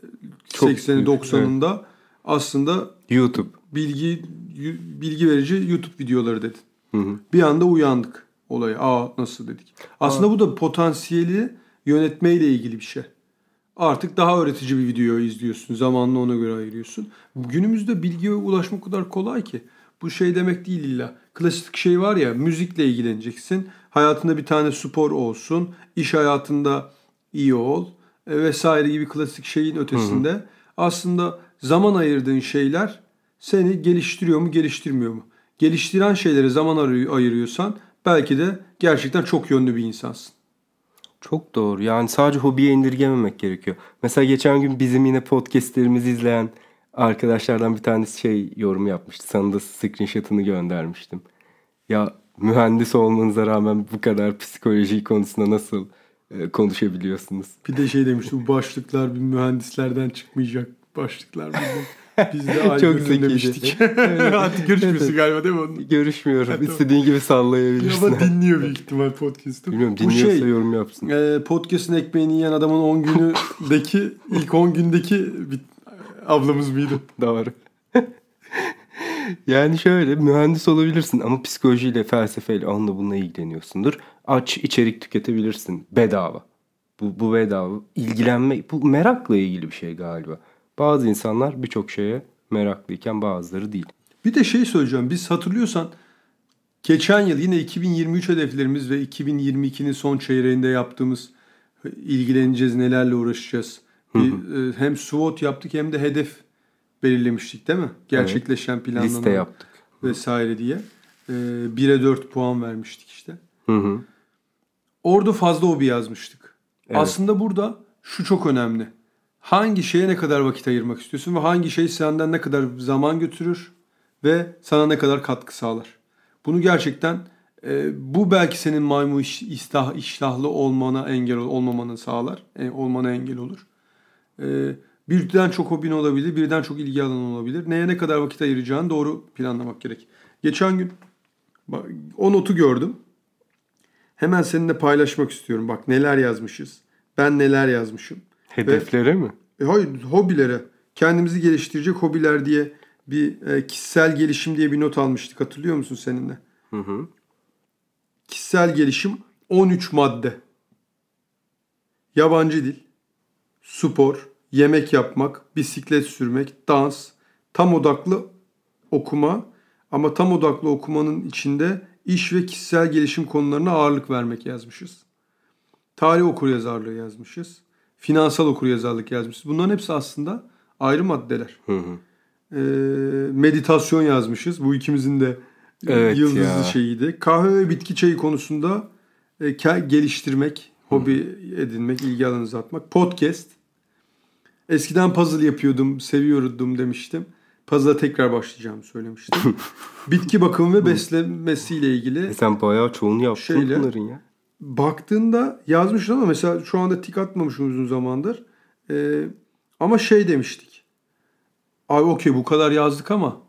Çok %80'i büyük, 90'ında aslında YouTube. bilgi bilgi verici YouTube videoları dedin. Bir anda uyandık olaya. Aa nasıl dedik. Aslında bu da potansiyeli yönetmeyle ilgili bir şey. Artık daha öğretici bir video izliyorsun. Zamanını ona göre ayırıyorsun. Günümüzde bilgiye ulaşmak o kadar kolay ki. Bu şey demek değil illa. Klasik şey var ya müzikle ilgileneceksin. Hayatında bir tane spor olsun. iş hayatında iyi ol. e, vesaire gibi klasik şeyin ötesinde. Aslında zaman ayırdığın şeyler seni geliştiriyor mu geliştirmiyor mu? Geliştiren şeylere zaman ayır- ayırıyorsan belki de gerçekten çok yönlü bir insansın. Çok doğru. Yani sadece hobiye indirgememek gerekiyor. Mesela geçen gün bizim yine podcastlerimizi izleyen arkadaşlardan bir tanesi şey yorum yapmıştı. Sana da screenshot'ını göndermiştim. Ya mühendis olmanıza rağmen bu kadar psikoloji konusunda nasıl e, konuşabiliyorsunuz? Bir de şey demişti bu başlıklar bir mühendislerden çıkmayacak başlıklar. Biz de Çok zekiydi. demiştik. Artık görüşmüyorsun galiba değil mi onun? Görüşmüyorum. Evet, İstediğin gibi sallayabilirsin. Ama dinliyor büyük ihtimal podcast'ı. Bilmiyorum Bu dinliyorsa şey, yorum yapsın. e, podcast'ın ekmeğini yiyen adamın 10 günündeki ilk 10 gündeki bir ablamız mıydı? Doğru. yani şöyle mühendis olabilirsin ama psikolojiyle, felsefeyle onunla bununla ilgileniyorsundur. Aç içerik tüketebilirsin bedava. Bu, bu bedava. İlgilenme, bu merakla ilgili bir şey galiba. Bazı insanlar birçok şeye meraklıyken bazıları değil. Bir de şey söyleyeceğim. Biz hatırlıyorsan geçen yıl yine 2023 hedeflerimiz ve 2022'nin son çeyreğinde yaptığımız ilgileneceğiz, nelerle uğraşacağız. Bir, e, hem SWOT yaptık hem de hedef belirlemiştik değil mi? Gerçekleşen planlama Liste yaptık. vesaire diye. E, 1'e 4 puan vermiştik işte. Hı hı. Orada fazla hobi yazmıştık. Evet. Aslında burada şu çok önemli. Hangi şeye ne kadar vakit ayırmak istiyorsun ve hangi şey senden ne kadar zaman götürür ve sana ne kadar katkı sağlar. Bunu gerçekten e, bu belki senin maymu iş, istah, iştahlı olmana engel ol- olmamanı sağlar. E, olmana engel olur. E, birden çok hobin olabilir, birden çok ilgi alanın olabilir. Neye ne kadar vakit ayıracağını doğru planlamak gerek. Geçen gün bak, o notu gördüm. Hemen seninle paylaşmak istiyorum. Bak neler yazmışız. Ben neler yazmışım. Hedeflere mi? E, hayır hobilere. Kendimizi geliştirecek hobiler diye bir e, kişisel gelişim diye bir not almıştık. Hatırlıyor musun seninle? Hı hı. Kişisel gelişim 13 madde. Yabancı dil, spor, yemek yapmak, bisiklet sürmek, dans, tam odaklı okuma ama tam odaklı okumanın içinde iş ve kişisel gelişim konularına ağırlık vermek yazmışız. Tarih okuryazarlığı yazmışız. Finansal okuryazarlık yazmışız. Bunların hepsi aslında ayrı maddeler. Hı hı. e, meditasyon yazmışız. Bu ikimizin de Evet yıldızlı ya. şeyiydi. Kahve ve bitki çayı konusunda e, geliştirmek, hobi edinmek, ilgi alanınızı atmak. Podcast. Eskiden puzzle yapıyordum, seviyordum demiştim. Puzzle'a tekrar başlayacağımı söylemiştim. bitki bakımı ve beslemesiyle ilgili E sen bayağı çoğunu yaptın Şeyle- bunların ya. Baktığında yazmıştın ama mesela şu anda tik atmamışım uzun zamandır. Ee, ama şey demiştik. Abi okey bu kadar yazdık ama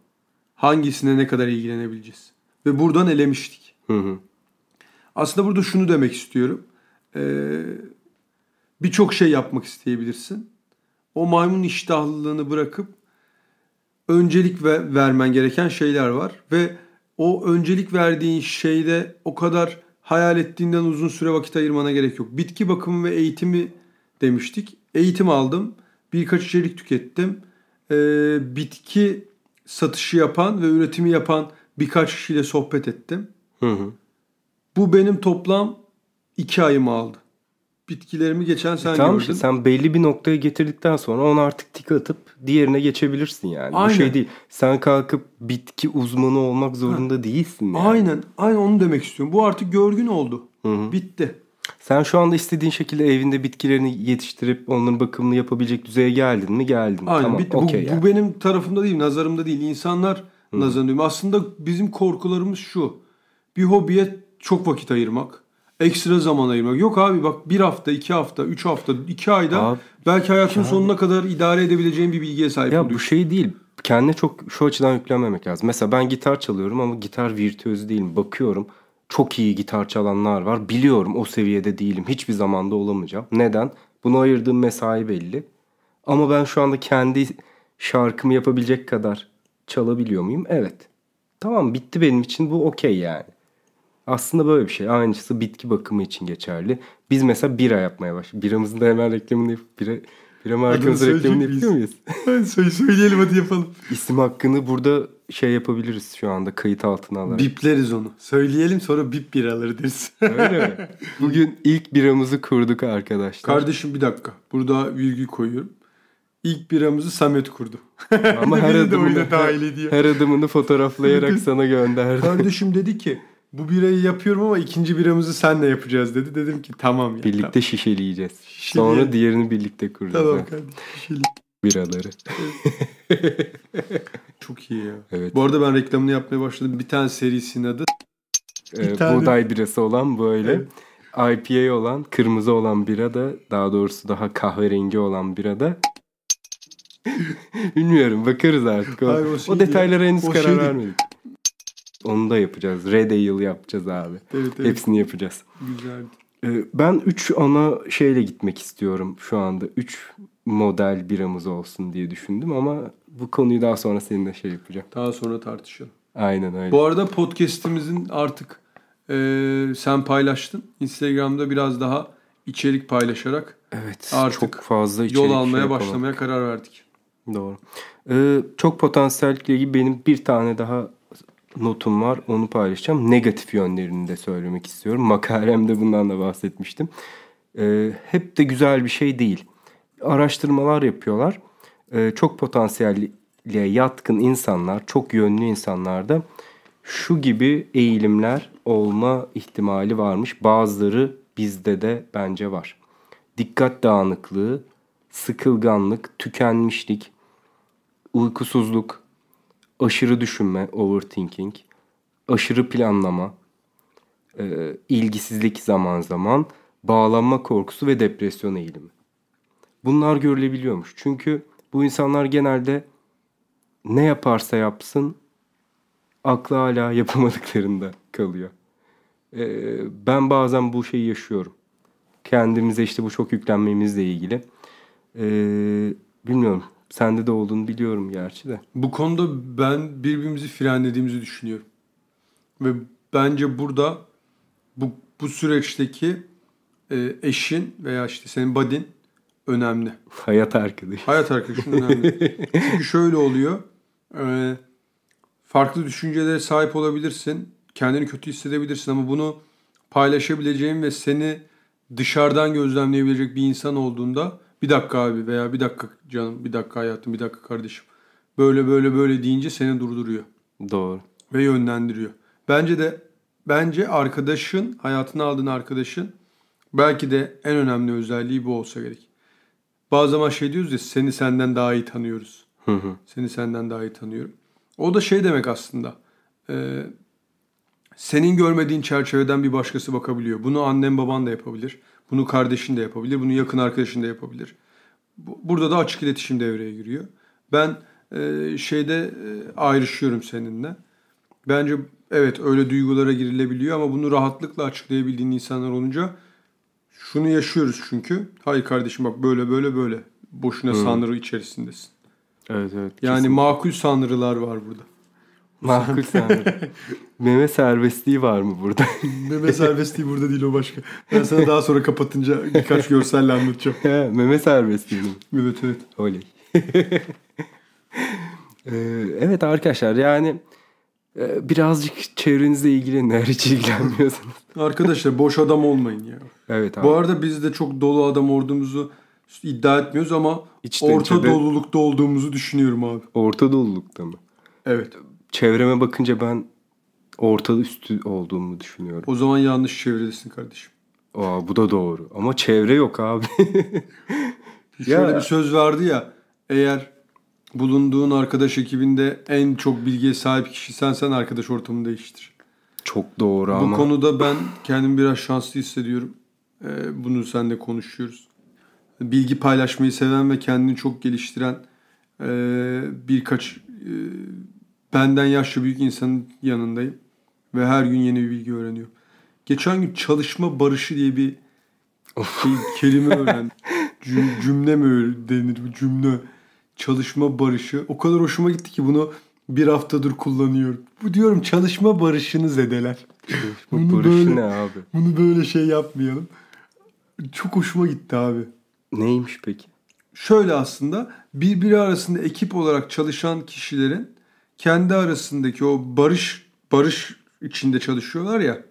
hangisine ne kadar ilgilenebileceğiz? Ve buradan elemiştik. Hı hı. Aslında burada şunu demek istiyorum. Ee, Birçok şey yapmak isteyebilirsin. O maymun iştahlılığını bırakıp öncelik ve vermen gereken şeyler var ve o öncelik verdiğin şeyde o kadar hayal ettiğinden uzun süre vakit ayırmana gerek yok. Bitki bakımı ve eğitimi demiştik. Eğitim aldım. Birkaç içerik tükettim. Ee, bitki satışı yapan ve üretimi yapan birkaç kişiyle sohbet ettim. Hı hı. Bu benim toplam iki ayımı aldı. Bitkilerimi geçen sen tamam gördün. sen belli bir noktaya getirdikten sonra ona artık tik atıp diğerine geçebilirsin yani. Aynen. Bu şey değil. Sen kalkıp bitki uzmanı olmak zorunda değilsin yani. Aynen. Aynen onu demek istiyorum. Bu artık görgün oldu. hı. Bitti. Sen şu anda istediğin şekilde evinde bitkilerini yetiştirip onların bakımını yapabilecek düzeye geldin mi? Geldin. Aynen tamam. bitti. okey bu, yani. bu benim tarafımda değil, nazarımda değil. İnsanlar nazarında. Aslında bizim korkularımız şu. Bir hobiye çok vakit ayırmak. Ekstra zaman ayırmak. Yok abi bak bir hafta, iki hafta, üç hafta, iki ayda Abi, belki hayatın sonuna kadar idare edebileceğin bir bilgiye sahip Ya bu oluyorsun. şey değil. Kendine çok şu açıdan yüklenmemek lazım. Mesela ben gitar çalıyorum ama gitar virtüözü değilim. Bakıyorum çok iyi gitar çalanlar var. Biliyorum o seviyede değilim. Hiçbir zamanda olamayacağım. Neden? Buna ayırdığım mesai belli. Ama ben şu anda kendi şarkımı yapabilecek kadar çalabiliyor muyum? Evet. Tamam bitti benim için bu okey yani. Aslında böyle bir şey. Aynısı bitki bakımı için geçerli. Biz mesela bira yapmaya başladık. Biramızın da hemen reklamını yapıp bira, bira markamızın reklamını yapıyor muyuz? Söyle- Söyleyelim hadi yapalım. İsim hakkını burada şey yapabiliriz şu anda kayıt altına alarak. Bipleriz onu. Söyleyelim sonra bip biraları deriz. Öyle mi? Bugün ilk biramızı kurduk arkadaşlar. Kardeşim bir dakika. Burada virgül koyuyorum. İlk biramızı Samet kurdu. Ama her adımını, dahil ediyor. her adımını fotoğraflayarak sana gönderdim. Kardeşim dedi ki bu birayı yapıyorum ama ikinci biramızı senle yapacağız dedi. Dedim ki tamam ya. Birlikte şişeleyeceğiz. Şişeleyelim. Sonra diğerini birlikte kuracağız. Tamam, tamam kardeşim. Şişeli. Biraları. Çok iyi ya. Evet. Bu arada ben reklamını yapmaya başladım. Bir tane serisinin adı. Ee, tane- buğday birası olan böyle. IPA olan, kırmızı olan bira da daha doğrusu daha kahverengi olan bira da Bilmiyorum bakarız artık. O, Hayır, o o, şey detaylara ya. henüz O karar şey vermedik. Onu da yapacağız. Red Ale yapacağız abi. Evet evet. Hepsini yapacağız. Güzeldi. Ee, Ben 3 ana şeyle gitmek istiyorum şu anda. 3 model biramız olsun diye düşündüm ama bu konuyu daha sonra seninle şey yapacağım. Daha sonra tartışalım. Aynen öyle. Bu arada podcast'imizin artık e, sen paylaştın. Instagram'da biraz daha içerik paylaşarak evet. artık çok fazla içerik yol şey almaya yapalım. başlamaya karar verdik. Doğru. Ee, çok potansiyelle ilgili benim bir tane daha notum var. Onu paylaşacağım. Negatif yönlerini de söylemek istiyorum. Makalemde bundan da bahsetmiştim. Ee, hep de güzel bir şey değil. Araştırmalar yapıyorlar. Ee, çok potansiyelle yatkın insanlar, çok yönlü insanlarda şu gibi eğilimler olma ihtimali varmış. Bazıları bizde de bence var. Dikkat dağınıklığı, sıkılganlık, tükenmişlik, uykusuzluk, aşırı düşünme, overthinking, aşırı planlama, e, ilgisizlik zaman zaman, bağlanma korkusu ve depresyon eğilimi. Bunlar görülebiliyormuş. Çünkü bu insanlar genelde ne yaparsa yapsın aklı hala yapamadıklarında kalıyor. E, ben bazen bu şeyi yaşıyorum. Kendimize işte bu çok yüklenmemizle ilgili. E, bilmiyorum. Sende de olduğunu biliyorum gerçi de. Bu konuda ben birbirimizi frenlediğimizi düşünüyorum. Ve bence burada bu, bu süreçteki e, eşin veya işte senin buddy'n önemli. Hayat arkadaşı. Hayat arkadaşın önemli. Çünkü şöyle oluyor. e, farklı düşüncelere sahip olabilirsin. Kendini kötü hissedebilirsin ama bunu paylaşabileceğin ve seni dışarıdan gözlemleyebilecek bir insan olduğunda bir dakika abi veya bir dakika canım, bir dakika hayatım, bir dakika kardeşim. böyle böyle böyle deyince seni durduruyor Doğru. ve yönlendiriyor. Bence de bence arkadaşın, hayatına aldığın arkadaşın belki de en önemli özelliği bu olsa gerek. Bazı zaman şey diyoruz ya seni senden daha iyi tanıyoruz. Hı hı. Seni senden daha iyi tanıyorum. O da şey demek aslında. e, senin görmediğin çerçeveden bir başkası bakabiliyor. Bunu annen baban da yapabilir. Bunu kardeşin de yapabilir. Bunu yakın arkadaşın da yapabilir. Bu- Burada da açık iletişim devreye giriyor. Ben e, şeyde e, ayrışıyorum seninle. Bence evet öyle duygulara girilebiliyor ama bunu rahatlıkla açıklayabildiğin insanlar olunca şunu yaşıyoruz çünkü. Hayır kardeşim bak böyle böyle böyle. Boşuna sanrı içerisindesin. Evet evet. Yani makul sanrılar var burada. Makul sanırım. Meme serbestliği var mı burada? Meme serbestliği burada değil o başka. Ben sana daha sonra kapatınca birkaç görselle anlatacağım. He, Meme serbestliği mi? Evet evet. Oley. Ee, evet arkadaşlar yani e, birazcık çevrenizle ilgilenin eğer hiç ilgilenmiyorsanız. Arkadaşlar boş adam olmayın ya. Evet abi. Bu arada biz de çok dolu adam olduğumuzu iddia etmiyoruz ama İçten orta dolulukta olduğumuzu düşünüyorum abi. Orta dolulukta mı? Evet. Çevreme bakınca ben orta üstü olduğumu düşünüyorum. O zaman yanlış çevredesin kardeşim. Aa, bu da doğru. Ama çevre yok abi. Şöyle Ya- bir söz vardı ya. Eğer bulunduğun arkadaş ekibinde en çok bilgiye sahip kişi sen sen arkadaş ortamını değiştir. Çok doğru Bu ama. konuda ben kendimi biraz şanslı hissediyorum. Ee, bunu seninle konuşuyoruz. Bilgi paylaşmayı seven ve kendini çok geliştiren e, birkaç e, benden yaşça büyük insanın yanındayım. Ve her gün yeni bir bilgi öğreniyorum. Geçen gün çalışma barışı diye bir şey, kelime öğrendim. Cüm- cümle mi öyle denir bu cümle? Çalışma barışı. O kadar hoşuma gitti ki bunu bir haftadır kullanıyorum. Bu diyorum çalışma barışını zedeler. Bu Bunu barış böyle- ne abi? Bunu böyle şey yapmayalım. Çok hoşuma gitti abi. Neymiş peki? Şöyle aslında birbiri arasında ekip olarak çalışan kişilerin kendi arasındaki o barış barış içinde çalışıyorlar ya.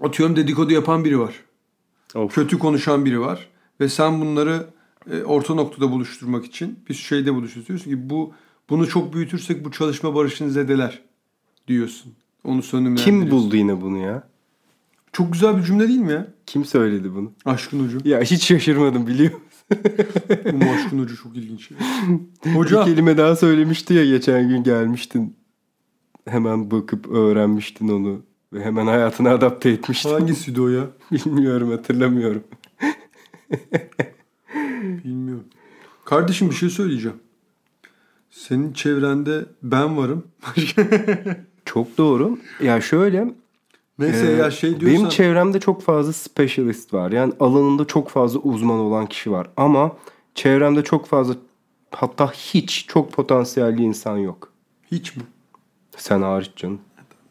Atıyorum dedikodu yapan biri var. Of. Kötü konuşan biri var. Ve sen bunları e, orta noktada buluşturmak için biz şeyde buluşuyoruz. Diyorsun ki bu bunu çok büyütürsek bu çalışma barışını zedeler diyorsun. Onu Kim sönümlendiriyorsun. buldu yine bunu ya? Çok güzel bir cümle değil mi ya? Kim söyledi bunu? Aşkın ucu. Ya hiç şaşırmadım biliyor musun? Bu aşkın ucu çok ilginç. ya. Bir Hoca kelime daha söylemişti ya geçen gün gelmiştin. Hemen bakıp öğrenmiştin onu. Ve hemen hayatına adapte etmiştin. hangisiydi o ya? Bilmiyorum hatırlamıyorum. Bilmiyorum. Kardeşim bir şey söyleyeceğim. Senin çevrende ben varım. Çok doğru. Ya şöyle. Neyse e, ya şey diyorsan. Benim çevremde çok fazla specialist var. Yani alanında çok fazla uzman olan kişi var. Ama çevremde çok fazla hatta hiç çok potansiyelli insan yok. Hiç mi? Sen hariç canım.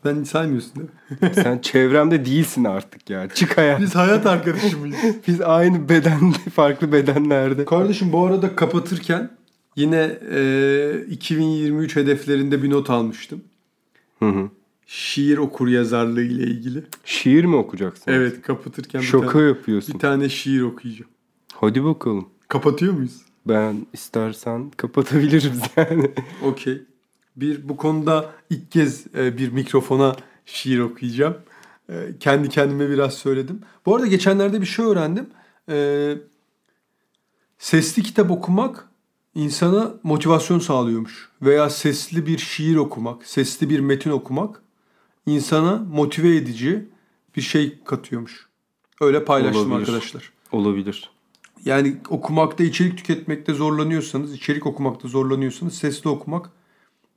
Ben saymıyorsun değil mi? Sen çevremde değilsin artık ya. Çık hayat. Biz hayat arkadaşı mıyız? Biz aynı bedende, farklı bedenlerde. Kardeşim bu arada kapatırken yine e, 2023 hedeflerinde bir not almıştım. Hı hı. Şiir okur yazarlığı ile ilgili. Şiir mi okuyacaksın? Evet kapatırken bir Şaka tane, yapıyorsun. bir tane şiir okuyacağım. Hadi bakalım. Kapatıyor muyuz? Ben istersen kapatabiliriz yani. Okey. Bir bu konuda ilk kez e, bir mikrofona şiir okuyacağım. E, kendi kendime biraz söyledim. Bu arada geçenlerde bir şey öğrendim. E, sesli kitap okumak insana motivasyon sağlıyormuş. Veya sesli bir şiir okumak, sesli bir metin okumak insana motive edici bir şey katıyormuş. Öyle paylaştım Olabilir. arkadaşlar. Olabilir. Yani okumakta, içerik tüketmekte zorlanıyorsanız, içerik okumakta zorlanıyorsanız sesli okumak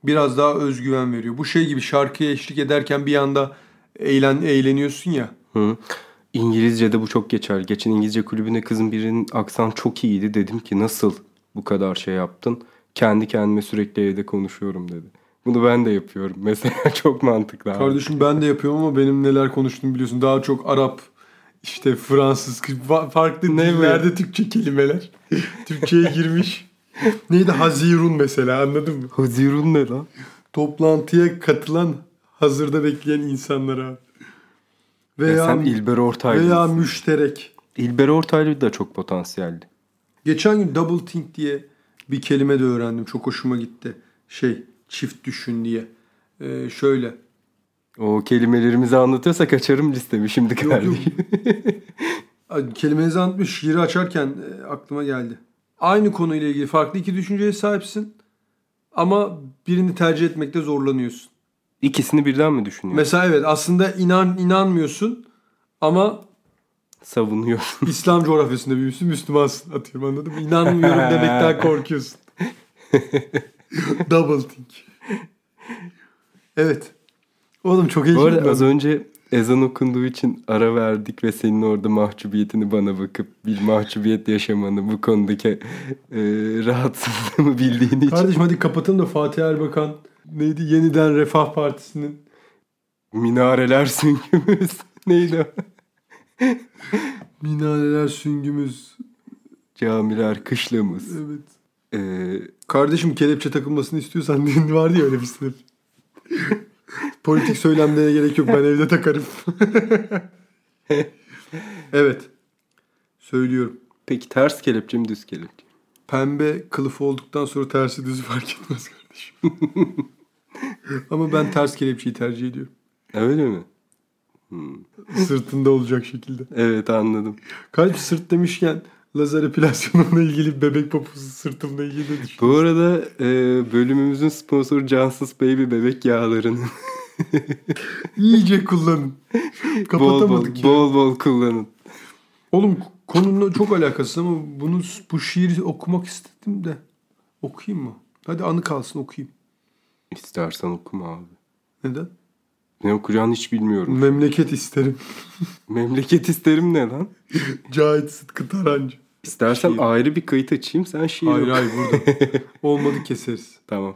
biraz daha özgüven veriyor. Bu şey gibi şarkıya eşlik ederken bir anda eğlen eğleniyorsun ya. Hı. İngilizce'de bu çok geçer. Geçen İngilizce kulübünde kızın birinin aksan çok iyiydi. Dedim ki nasıl bu kadar şey yaptın? Kendi kendime sürekli evde konuşuyorum dedi. Bunu ben de yapıyorum. Mesela çok mantıklı. abi. Kardeşim ben de yapıyorum ama benim neler konuştuğumu biliyorsun. Daha çok Arap, işte Fransız, fa- farklı Ne dillerde Türkçe kelimeler. Türkçe'ye girmiş. Neydi? Hazirun mesela anladın mı? Haziran ne lan? Toplantıya katılan, hazırda bekleyen insanlara. Ya Veya, sen İlber Ortaylı. veya müşterek. İlber Ortaylı da çok potansiyelli. Geçen gün Double Think diye bir kelime de öğrendim. Çok hoşuma gitti. Şey çift düşün diye. Ee, şöyle. O kelimelerimizi anlatıyorsak açarım listemi şimdi. Ay, Kelimenizi anlatmış. Şiiri açarken e, aklıma geldi. Aynı konuyla ilgili farklı iki düşünceye sahipsin. Ama birini tercih etmekte zorlanıyorsun. İkisini birden mi düşünüyorsun? Mesela evet aslında inan inanmıyorsun ama Savunuyorsun. İslam coğrafyasında büyümüşsün Müslümansın atıyorum anladın mı? İnanmıyorum demekten korkuyorsun. Double think. Evet. Oğlum çok Bu arada az önce ezan okunduğu için ara verdik ve senin orada mahcubiyetini bana bakıp bir mahcubiyet yaşamanı bu konudaki e, rahatsızlığımı bildiğin için Kardeşim hadi kapatalım da Fatih Erbakan neydi? Yeniden Refah Partisi'nin minareler süngümüz neydi o? minareler süngümüz. Camiler kışlamız. Evet. E, Kardeşim kelepçe takılmasını istiyorsan vardı ya öyle bir sınıf. Politik söylemlere gerek yok ben evde takarım. evet. Söylüyorum. peki ters kelepçe mi düz kelepçe? Pembe kılıf olduktan sonra tersi düzü fark etmez kardeşim. Ama ben ters kelepçeyi tercih ediyorum. Öyle mi? Sırtında olacak şekilde. Evet anladım. Kardeşim sırt demişken lazer epilasyonumla ilgili bebek poposu sırtımla ilgili de düşün. Bu arada e, bölümümüzün sponsoru Cansız Baby bebek yağlarının İyice kullanın. bol Kapatamadık bol, ya. bol bol kullanın. Oğlum konunun çok alakası ama bunu bu şiiri okumak istedim de okuyayım mı? Hadi anı kalsın okuyayım. İstersen okuma abi. Neden? Ne okuyacağını hiç bilmiyorum. Memleket isterim. Memleket isterim ne lan? Cahit Sıtkı Tarancı. İstersen Şiir. ayrı bir kayıt açayım sen şiir Hayır oku. hayır burada. Olmadı keseriz. Tamam.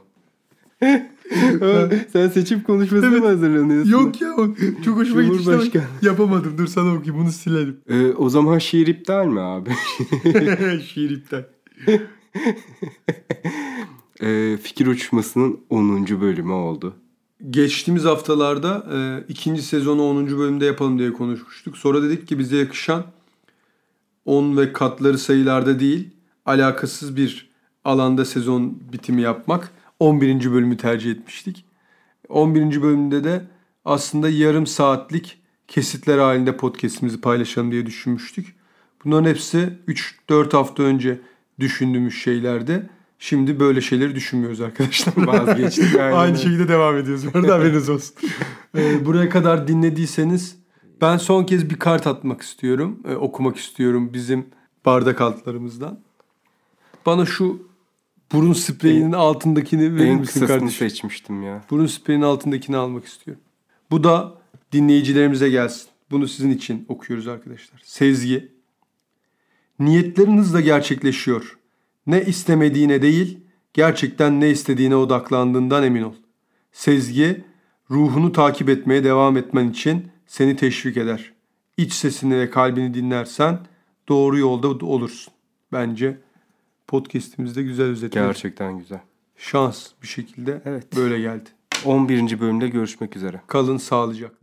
sen seçim konuşmasına mı hazırlanıyorsun? Yok ya çok hoşuma gitti. işte. Yapamadım dur sana okuyayım bunu silelim. Ee, o zaman şiir iptal mi abi? Şiir iptal. Ee, fikir uçuşmasının 10. bölümü oldu. Geçtiğimiz haftalarda e, ikinci sezonu 10. bölümde yapalım diye konuşmuştuk. Sonra dedik ki bize yakışan 10 ve katları sayılarda değil alakasız bir alanda sezon bitimi yapmak. 11. bölümü tercih etmiştik. 11. bölümde de aslında yarım saatlik kesitler halinde podcast'imizi paylaşalım diye düşünmüştük. Bunların hepsi 3-4 hafta önce düşündüğümüz şeylerdi. Şimdi böyle şeyleri düşünmüyoruz arkadaşlar. Vazgeçtik, Aynı şekilde devam ediyoruz. Bu haberiniz olsun. Ee, buraya kadar dinlediyseniz ben son kez bir kart atmak istiyorum. Ee, okumak istiyorum bizim bardak altlarımızdan. Bana şu burun spreyinin altındakini verir misin kardeşim? seçmiştim ya. Burun spreyinin altındakini almak istiyorum. Bu da dinleyicilerimize gelsin. Bunu sizin için okuyoruz arkadaşlar. Sezgi. Niyetlerin hızla gerçekleşiyor. Ne istemediğine değil, gerçekten ne istediğine odaklandığından emin ol. Sezgi, ruhunu takip etmeye devam etmen için seni teşvik eder. İç sesini ve kalbini dinlersen doğru yolda olursun. Bence podcast'imizde güzel özetledi. Gerçekten güzel. Şans bir şekilde Evet. böyle geldi. 11. bölümde görüşmek üzere. Kalın sağlıcakla.